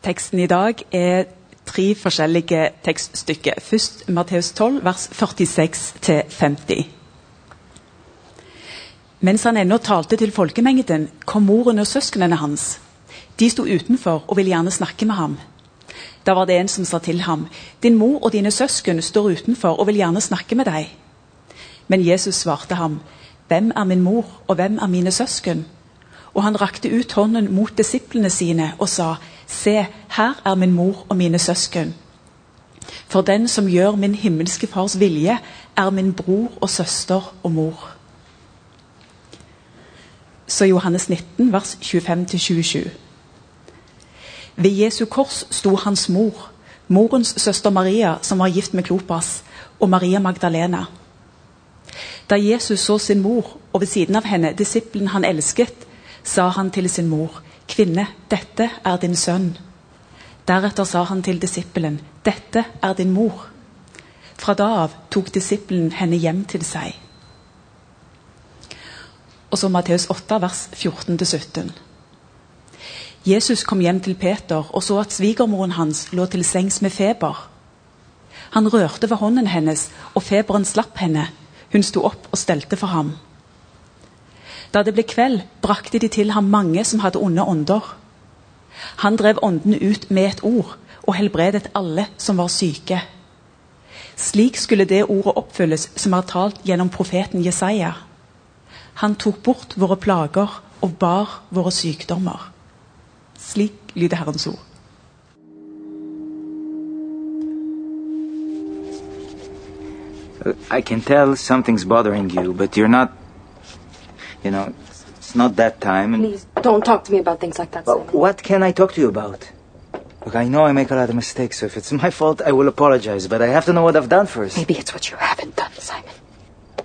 Teksten i dag er tre forskjellige tekststykker. Først Matteus 12, vers 46-50. Mens han ennå talte til folkemengden, kom moren og søsknene hans. De sto utenfor og ville gjerne snakke med ham. Da var det en som sa til ham, Din mor og dine søsken står utenfor og vil gjerne snakke med deg. Men Jesus svarte ham, Hvem er min mor, og hvem er mine søsken? Og han rakte ut hånden mot disiplene sine og sa, Se, her er min mor og mine søsken. For den som gjør min himmelske fars vilje, er min bror og søster og mor. Så Johannes 19, vers 25-27. Ved Jesu kors sto hans mor, morens søster Maria, som var gift med Klopas, og Maria Magdalena. Da Jesus så sin mor, og ved siden av henne disippelen han elsket, sa han til sin mor, Kvinne, dette er din sønn. Deretter sa han til disippelen, Dette er din mor. Fra da av tok disippelen henne hjem til seg. Og så Matteus 8, vers 14-17. Jesus kom hjem til Peter og så at svigermoren hans lå til sengs med feber. Han rørte ved hånden hennes, og feberen slapp henne. Hun sto opp og stelte for ham. Da det ble kveld, brakte de til ham mange som hadde onde ånder. Han drev åndene ut med et ord og helbredet alle som var syke. Slik skulle det ordet oppfylles som er talt gjennom profeten Jesaja. Han tok bort våre plager og bar våre sykdommer. Slik lyder Herrens ord. I can tell something's bothering you, but you're not. You know, it's not that time. And Please, don't talk to me about things like that, Well, Simon. what can I talk to you about? Look, I know I make a lot of mistakes, so if it's my fault, I will apologize. But I have to know what I've done first. Maybe it's what you haven't done, Simon.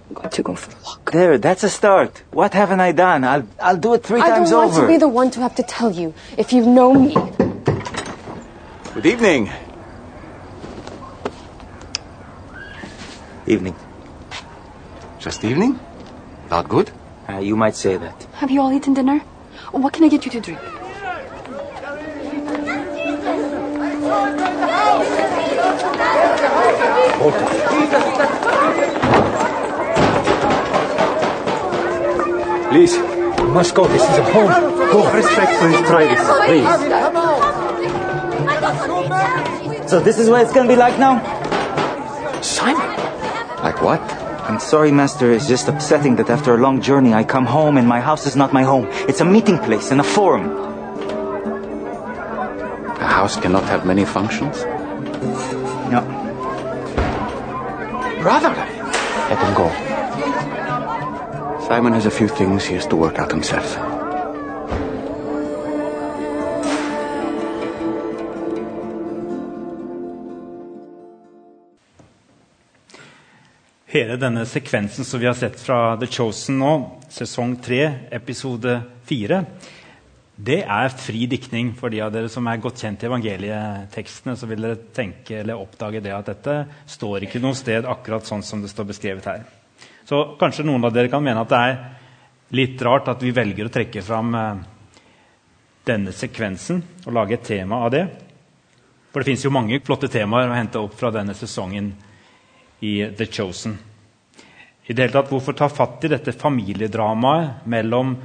I'm going to go for a walk. There, that's a start. What haven't I done? I'll I'll do it three I times don't want over. to be the one to have to tell you if you know me. Good evening. Evening. Just evening? Not good? Uh, you might say that. Have you all eaten dinner? What can I get you to drink? Please. You must go. This is a home. Go. Respectfully try this, please. So this is what it's gonna be like now? Simon. Like what? I'm sorry, Master. It's just upsetting that after a long journey I come home and my house is not my home. It's a meeting place and a forum. A house cannot have many functions? No. Brother! Let him go. Simon has a few things he has to work out himself. Hele denne sekvensen som vi har sett fra The Chosen nå, sesong 3, episode 4, det er fri diktning. For de av dere som er godt kjent i evangelietekstene, så vil dere tenke eller oppdage det at dette står ikke noe sted akkurat sånn som det står beskrevet her. Så kanskje noen av dere kan mene at det er litt rart at vi velger å trekke fram eh, denne sekvensen og lage et tema av det. For det fins jo mange flotte temaer å hente opp fra denne sesongen i The Chosen. I det hele tatt, Hvorfor ta fatt i dette familiedramaet mellom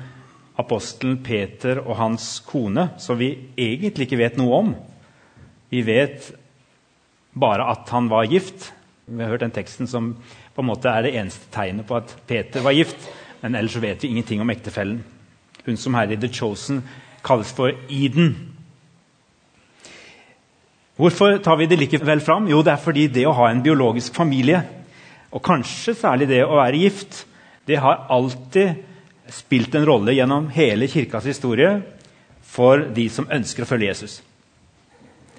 apostelen Peter og hans kone, som vi egentlig ikke vet noe om? Vi vet bare at han var gift. Vi har hørt den teksten som på en måte er det eneste tegnet på at Peter var gift. Men ellers vet vi ingenting om ektefellen. Hun som her i The Chosen kalles for Eden. Hvorfor tar vi det likevel fram? Jo, det er fordi det å ha en biologisk familie, og kanskje særlig det å være gift, det har alltid spilt en rolle gjennom hele kirkas historie for de som ønsker å følge Jesus.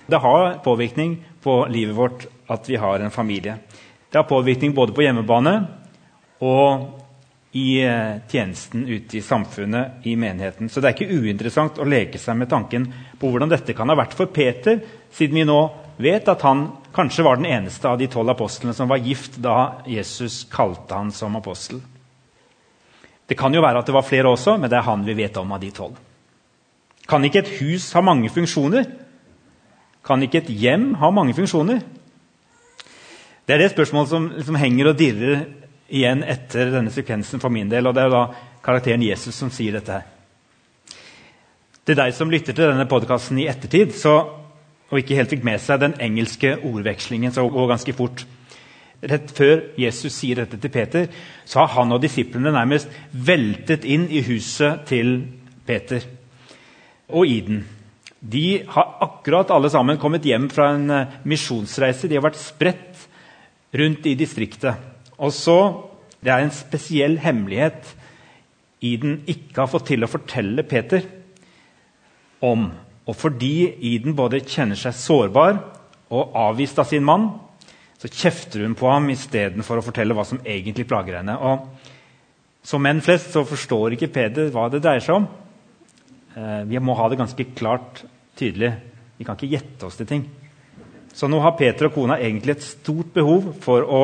Det har påvirkning på livet vårt at vi har en familie. Det har påvirkning både på hjemmebane og i eh, tjenesten ute i samfunnet, i menigheten. Så det er ikke uinteressant å leke seg med tanken på hvordan dette kan ha vært for Peter, siden vi nå vet at han kanskje var den eneste av de tolv apostlene som var gift da Jesus kalte han som apostel. Det kan jo være at det var flere også, men det er han vi vet om av de tolv. Kan ikke et hus ha mange funksjoner? Kan ikke et hjem ha mange funksjoner? Det er det spørsmålet som som henger og dirrer igjen etter denne sekvensen for min del. og Det er da karakteren Jesus som sier dette her. Til deg som lytter til denne podkasten i ettertid, så, og ikke helt fikk med seg den engelske ordvekslingen, så går ganske fort. Rett før Jesus sier dette til Peter, så har han og disiplene nærmest veltet inn i huset til Peter og Iden. De har akkurat alle sammen kommet hjem fra en eh, misjonsreise. De har vært spredt rundt i distriktet. Og så Det er en spesiell hemmelighet Iden ikke har fått til å fortelle Peter om. Og fordi Iden både kjenner seg sårbar og avvist av sin mann, så kjefter hun på ham istedenfor å fortelle hva som egentlig plager henne. Og Som menn flest så forstår ikke Peder hva det dreier seg om. Eh, vi må ha det ganske klart tydelig. Vi kan ikke gjette oss til ting. Så nå har Peter og kona egentlig et stort behov for å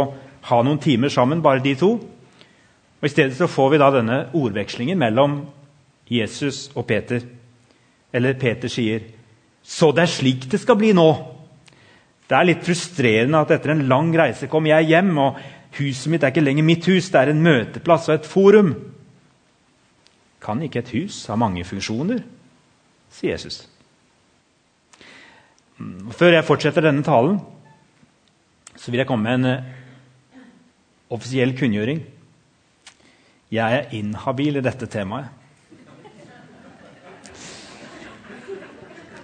ha noen timer sammen, bare de to. Og I stedet så får vi da denne ordvekslingen mellom Jesus og Peter. Eller Peter sier, 'Så det er slik det skal bli nå.' Det er litt frustrerende at etter en lang reise kommer jeg hjem, og huset mitt er ikke lenger mitt hus, det er en møteplass og et forum. Kan ikke et hus ha mange funksjoner? sier Jesus. Før jeg fortsetter denne talen, så vil jeg komme med en eh, offisiell kunngjøring. Jeg er inhabil i dette temaet.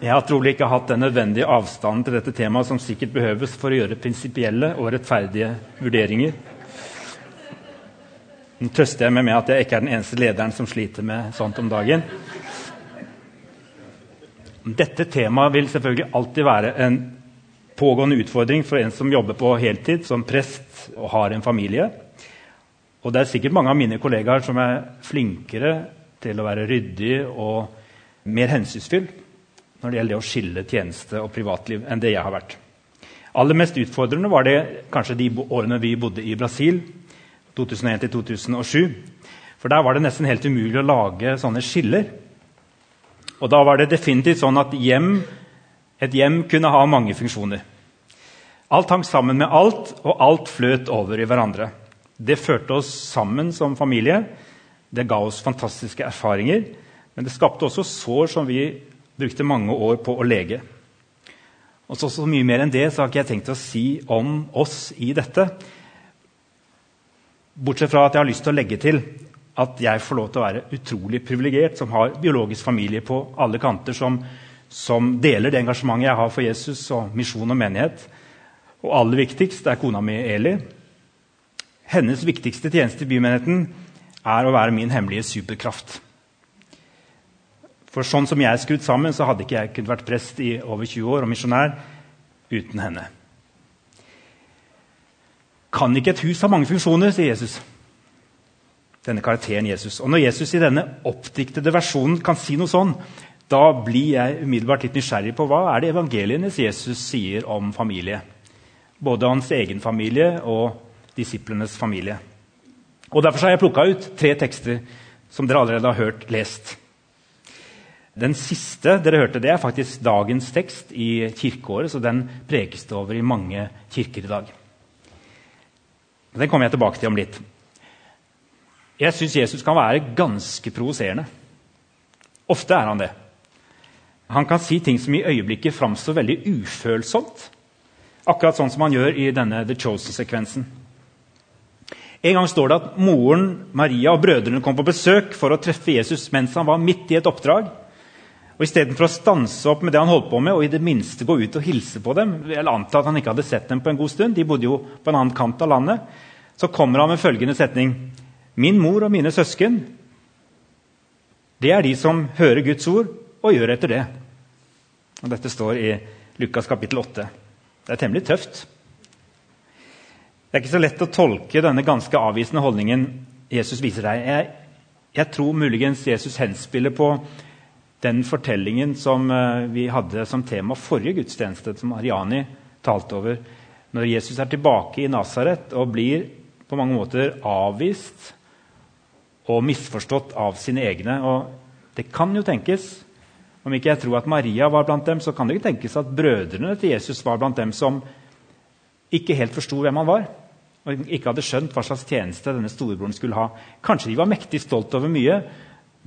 Jeg har trolig ikke hatt den nødvendige avstanden til dette temaet som sikkert behøves for å gjøre prinsipielle og rettferdige vurderinger. Nå trøster jeg meg med at jeg ikke er den eneste lederen som sliter med sånt om dagen. Dette temaet vil selvfølgelig alltid være en pågående utfordring for en som jobber på heltid som prest og har en familie. Og det er sikkert mange av mine kollegaer som er flinkere til å være ryddig og mer hensynsfull når det gjelder det å skille tjeneste og privatliv, enn det jeg har vært. Aller mest utfordrende var det kanskje de årene vi bodde i Brasil, 2001-2007. For der var det nesten helt umulig å lage sånne skiller. Og da var det definitivt sånn at hjem, et hjem kunne ha mange funksjoner. Alt hang sammen med alt, og alt fløt over i hverandre. Det førte oss sammen som familie. Det ga oss fantastiske erfaringer. Men det skapte også sår som vi brukte mange år på å lege. Og så, så mye mer enn det så har ikke jeg tenkt å si om oss i dette. Bortsett fra at jeg har lyst til å legge til at jeg får lov til å være utrolig privilegert som har biologisk familie på alle kanter, som, som, deler det engasjementet jeg har for Jesus og misjon og menighet. Og aller viktigst er kona mi Eli. Hennes viktigste tjeneste i bymenigheten er å være min hemmelige superkraft. For sånn som jeg er skrudd sammen, så hadde ikke jeg kunnet vært prest i over 20 år og misjonær uten henne. Kan ikke et hus ha mange funksjoner, sier Jesus. Denne karakteren Jesus. Og Når Jesus i denne oppdiktede versjonen kan si noe sånn, da blir jeg umiddelbart litt nysgjerrig på hva er det evangelienes Jesus sier om familie. Både hans egen familie og disiplenes familie. Og Derfor har jeg plukka ut tre tekster som dere allerede har hørt lest. Den siste dere hørte, det er faktisk dagens tekst i kirkeåret, så den prekes det over i mange kirker i dag. Den kommer jeg tilbake til om litt. Jeg syns Jesus kan være ganske provoserende. Ofte er han det. Han kan si ting som i øyeblikket framstår veldig ufølsomt. Akkurat sånn som han gjør i denne The Chosen-sekvensen. En gang står det at moren Maria og brødrene kom på besøk for å treffe Jesus mens han var midt i et oppdrag. Og Istedenfor å stanse opp med det han holdt på med, og i det minste gå ut og hilse på dem eller anta at han ikke hadde sett dem på en god stund, de bodde jo på en annen kant av landet, så kommer han med følgende setning.: Min mor og mine søsken, det er de som hører Guds ord og gjør etter det. Og Dette står i Lukas kapittel 8. Det er temmelig tøft. Det er ikke så lett å tolke denne ganske avvisende holdningen Jesus viser deg. Jeg, jeg tror muligens Jesus henspiller på den fortellingen som eh, vi hadde som tema forrige gudstjeneste, som Ariani talte over. Når Jesus er tilbake i Nasaret og blir på mange måter avvist og misforstått av sine egne. Og det kan jo tenkes Om ikke jeg tror at Maria var blant dem, så kan det ikke tenkes at brødrene til Jesus var blant dem som ikke helt forsto hvem han var, og ikke hadde skjønt hva slags tjeneste denne storebroren skulle ha. Kanskje de var mektig stolt over mye,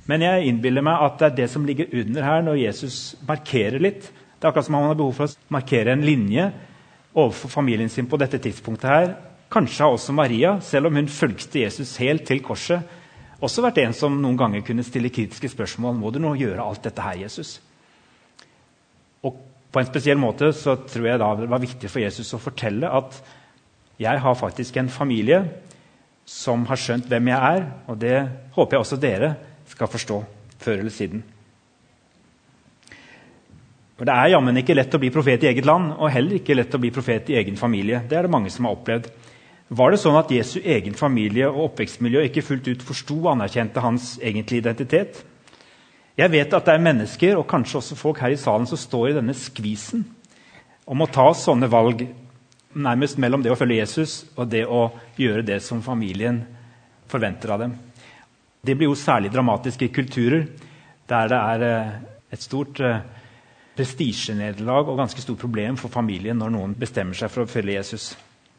men jeg innbiller meg at det er det som ligger under her når Jesus markerer litt. Det er akkurat som om han har behov for å markere en linje overfor familien sin på dette tidspunktet. her. Kanskje har også Maria, selv om hun fulgte Jesus helt til korset, også vært en som noen ganger kunne stille kritiske spørsmål. Må du nå gjøre alt dette her, Jesus? Og på en spesiell måte så tror jeg da det var viktig for Jesus å fortelle at jeg har faktisk en familie som har skjønt hvem jeg er, og det håper jeg også dere skal forstå før eller siden. For Det er jammen ikke lett å bli profet i eget land, og heller ikke lett å bli profet i egen familie. Det er det mange som har opplevd. Var det sånn at Jesu egen familie og oppvekstmiljø ikke fullt ut forsto og anerkjente hans egentlige identitet? Jeg vet at det er mennesker, og kanskje også folk her i salen, som står i denne skvisen om å ta sånne valg nærmest mellom det å følge Jesus og det å gjøre det som familien forventer av dem. Det blir jo særlig dramatisk i kulturer der det er eh, et stort eh, prestisjenederlag og ganske stort problem for familien når noen bestemmer seg for å følge Jesus.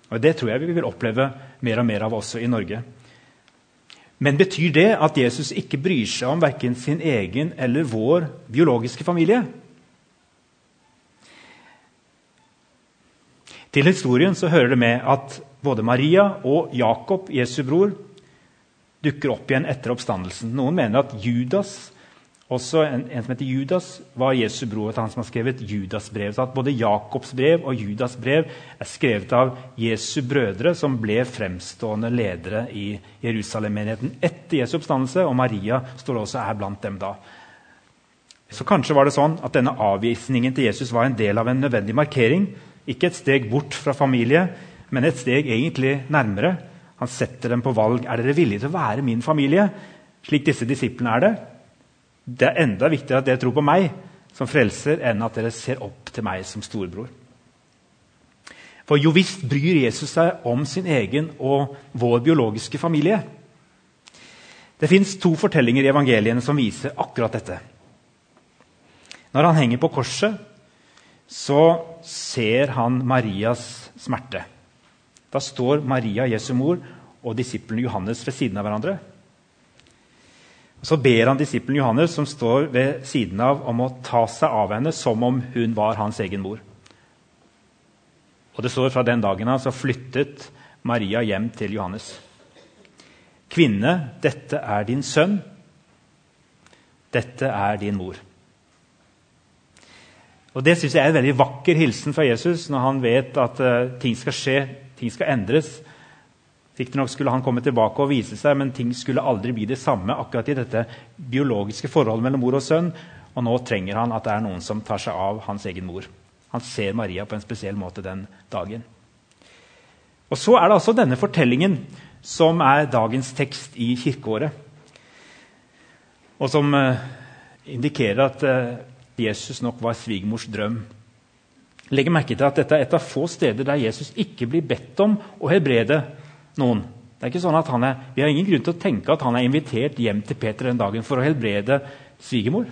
Og Det tror jeg vi vil oppleve mer og mer av også i Norge. Men betyr det at Jesus ikke bryr seg om verken sin egen eller vår biologiske familie? Til historien så hører det med at både Maria og Jakob, Jesu bror, dukker opp igjen etter oppstandelsen. Noen mener at Judas også en, en, som heter Judas, var Jesu bror. Han som har skrevet Judas-brev. Så at både Jakobs brev og Judas' brev er skrevet av Jesu brødre, som ble fremstående ledere i Jerusalem-menigheten etter Jesu oppstandelse. Og Maria står også her blant dem da. Så kanskje var det sånn at denne avvisningen til Jesus var en del av en nødvendig markering. Ikke et steg bort fra familie, men et steg egentlig nærmere. Han setter dem på valg. Er dere villige til å være min familie, slik disse disiplene er det? Det er enda viktigere at dere tror på meg som frelser, enn at dere ser opp til meg som storebror. For jo visst bryr Jesus seg om sin egen og vår biologiske familie. Det fins to fortellinger i evangeliene som viser akkurat dette. Når han henger på korset, så ser han Marias smerte. Da står Maria, Jesu mor, og disippelen Johannes ved siden av hverandre. Så ber han disippelen Johannes, som står ved siden av, om å ta seg av henne som om hun var hans egen mor. Og det står Fra den dagen av så flyttet Maria hjem til Johannes. Kvinne, dette er din sønn. Dette er din mor. Og Det synes jeg er en veldig vakker hilsen fra Jesus når han vet at uh, ting skal skje, ting skal endres. Riktignok skulle han komme tilbake og vise seg, men ting skulle aldri bli det samme akkurat i dette biologiske forholdet mellom mor og sønn. Og nå trenger han at det er noen som tar seg av hans egen mor. Han ser Maria på en spesiell måte den dagen. Og Så er det altså denne fortellingen som er dagens tekst i kirkeåret. Og som uh, indikerer at uh, Jesus nok var svigermors drøm. Legg merke til at Dette er et av få steder der Jesus ikke blir bedt om å helbrede noen. Det er ikke sånn at han er, Vi har ingen grunn til å tenke at han er invitert hjem til Peter den dagen for å helbrede svigermor.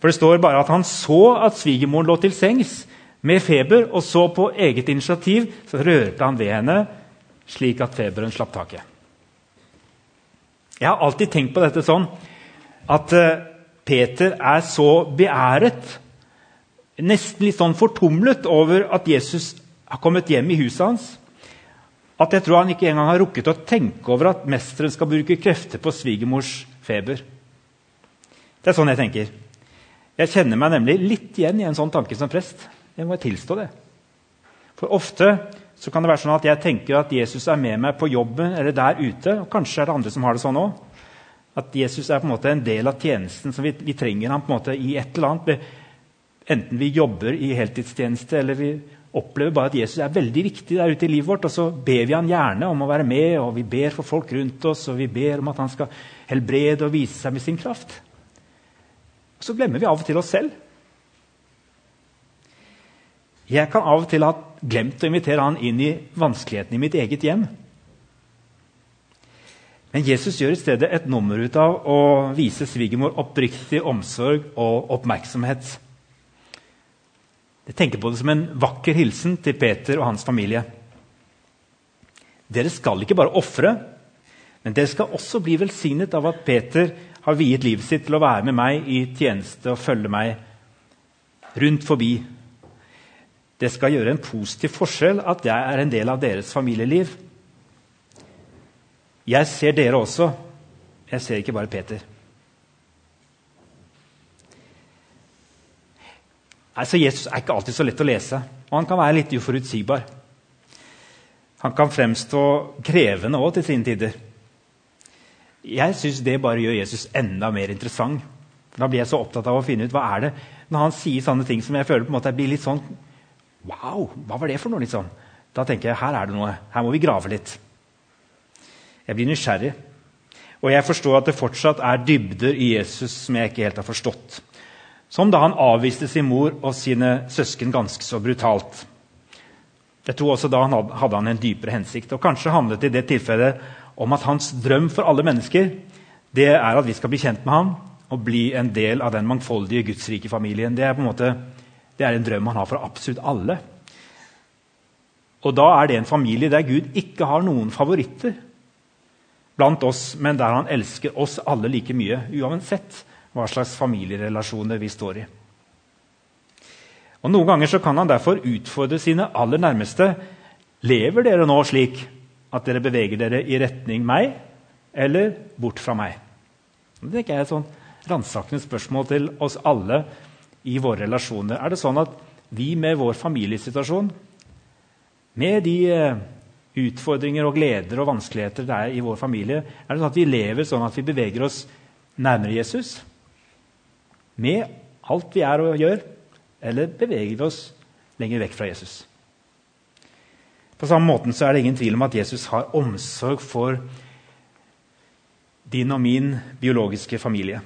For Det står bare at han så at svigermoren lå til sengs med feber, og så på eget initiativ så rørte han ved henne slik at feberen slapp taket. Jeg har alltid tenkt på dette sånn at uh, Peter er så beæret, nesten litt sånn fortumlet over at Jesus har kommet hjem i huset hans at jeg tror han ikke engang har rukket å tenke over at mesteren skal bruke krefter på svigermors feber. Det er sånn jeg tenker. Jeg kjenner meg nemlig litt igjen i en sånn tanke som prest. Jeg må tilstå det. For ofte så kan det være sånn at jeg tenker at Jesus er med meg på jobben eller der ute. og Kanskje er det andre som har det sånn òg. At Jesus er på en måte en del av tjenesten. som vi, vi trenger ham på en måte i et eller annet. Enten vi jobber i heltidstjeneste eller vi opplever bare at Jesus er veldig viktig der ute i livet vårt. Og så ber vi han gjerne om å være med, og vi ber for folk rundt oss, og vi ber om at han skal helbrede og vise seg med sin kraft. Og så glemmer vi av og til oss selv. Jeg kan av og til ha glemt å invitere han inn i vanskelighetene i mitt eget hjem. Men Jesus gjør i stedet et nummer ut av å vise svigermor oppriktig omsorg og oppmerksomhet. Jeg tenker på det som en vakker hilsen til Peter og hans familie. Dere skal ikke bare ofre, men dere skal også bli velsignet av at Peter har viet livet sitt til å være med meg i tjeneste og følge meg rundt forbi. Det skal gjøre en positiv forskjell at jeg er en del av deres familieliv. Jeg ser dere også. Jeg ser ikke bare Peter. Altså, Jesus er ikke alltid så lett å lese, og han kan være litt uforutsigbar. Han kan fremstå krevende òg til sine tider. Jeg syns det bare gjør Jesus enda mer interessant. Da blir jeg så opptatt av å finne ut hva er det når han sier sånne ting som jeg føler på en måte blir litt sånn Wow, hva var det for noe? liksom? Da tenker jeg her er det noe. Her må vi grave litt. Jeg blir nysgjerrig. Og jeg forstår at det fortsatt er dybder i Jesus som jeg ikke helt har forstått. Som da han avviste sin mor og sine søsken ganske så brutalt. Jeg tror også da han hadde han en dypere hensikt. Og kanskje handlet det i det tilfellet om at hans drøm for alle mennesker det er at vi skal bli kjent med ham og bli en del av den mangfoldige gudsrike familien. Det er, på en måte, det er en drøm han har for absolutt alle. Og da er det en familie der Gud ikke har noen favoritter blant oss, men der han elsker oss alle like mye, uansett hva slags familierelasjoner vi står i. Og Noen ganger så kan han derfor utfordre sine aller nærmeste. Lever dere nå slik at dere beveger dere i retning meg eller bort fra meg? Det er et sånn ransakende spørsmål til oss alle i våre relasjoner. Er det sånn at vi med vår familiesituasjon, med de eh, utfordringer og gleder og vanskeligheter det er i vår familie, er det sånn at vi lever sånn at vi beveger oss nærmere Jesus? Med alt vi er og gjør, eller beveger vi oss lenger vekk fra Jesus? På samme måten er det ingen tvil om at Jesus har omsorg for din og min biologiske familie.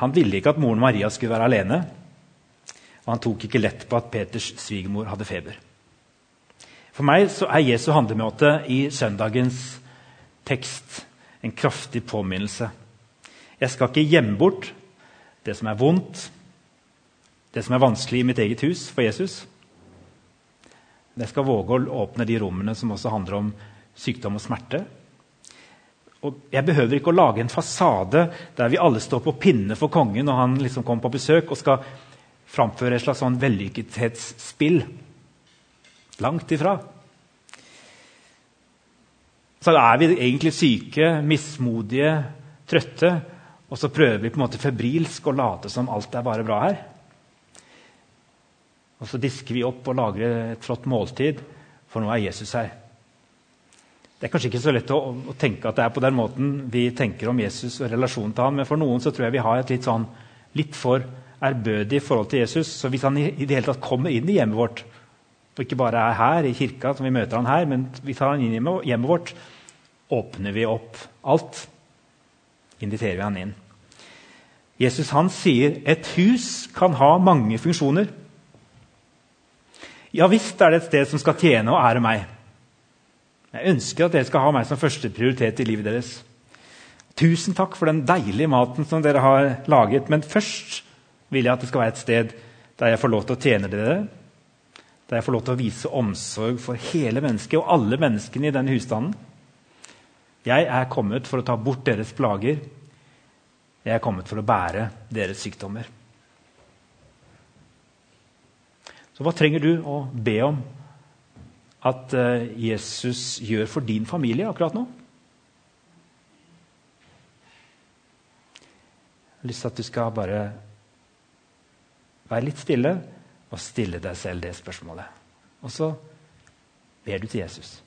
Han ville ikke at moren Maria skulle være alene, og han tok ikke lett på at Peters svigermor hadde feber. For meg er Jesu handlemåte i søndagens tekst en kraftig påminnelse. Jeg skal ikke gjemme bort det som er vondt, det som er vanskelig i mitt eget hus for Jesus. Jeg skal våge å åpne de rommene som også handler om sykdom og smerte. Og jeg behøver ikke å lage en fasade der vi alle står på pinne for kongen når han liksom kommer på besøk og skal framføre et slags sånn vellykkethetsspill. Langt ifra. Så er vi egentlig syke, mismodige, trøtte, og så prøver vi på en måte febrilsk å late som alt er bare bra her. Og så disker vi opp og lager et flott måltid, for nå er Jesus her. Det er kanskje ikke så lett å, å, tenke at det er på den måten vi tenker om Jesus og relasjonen til ham, men for noen så tror jeg vi har et litt, sånn, litt for ærbødig forhold til Jesus. Så hvis han i, i det hele tatt kommer inn i hjemmet vårt, og ikke bare er her i kirka, som vi møter han her, men vi tar han inn i hjemmet vårt, åpner vi opp alt. Inviterer vi han inn. Jesus han sier et hus kan ha mange funksjoner. Ja visst er det et sted som skal tjene og ære meg. Jeg ønsker at dere skal ha meg som første prioritet i livet deres. Tusen takk for den deilige maten som dere har laget. Men først vil jeg at det skal være et sted der jeg får lov til å tjene dere, der jeg får lov til å vise omsorg for hele mennesket og alle menneskene i denne husstanden. Jeg er kommet for å ta bort deres plager. Jeg er kommet for å bære deres sykdommer. Så hva trenger du å be om at eh, Jesus gjør for din familie akkurat nå? Jeg har lyst til at du skal bare være litt stille og stille deg selv det spørsmålet. Og så ber du til Jesus.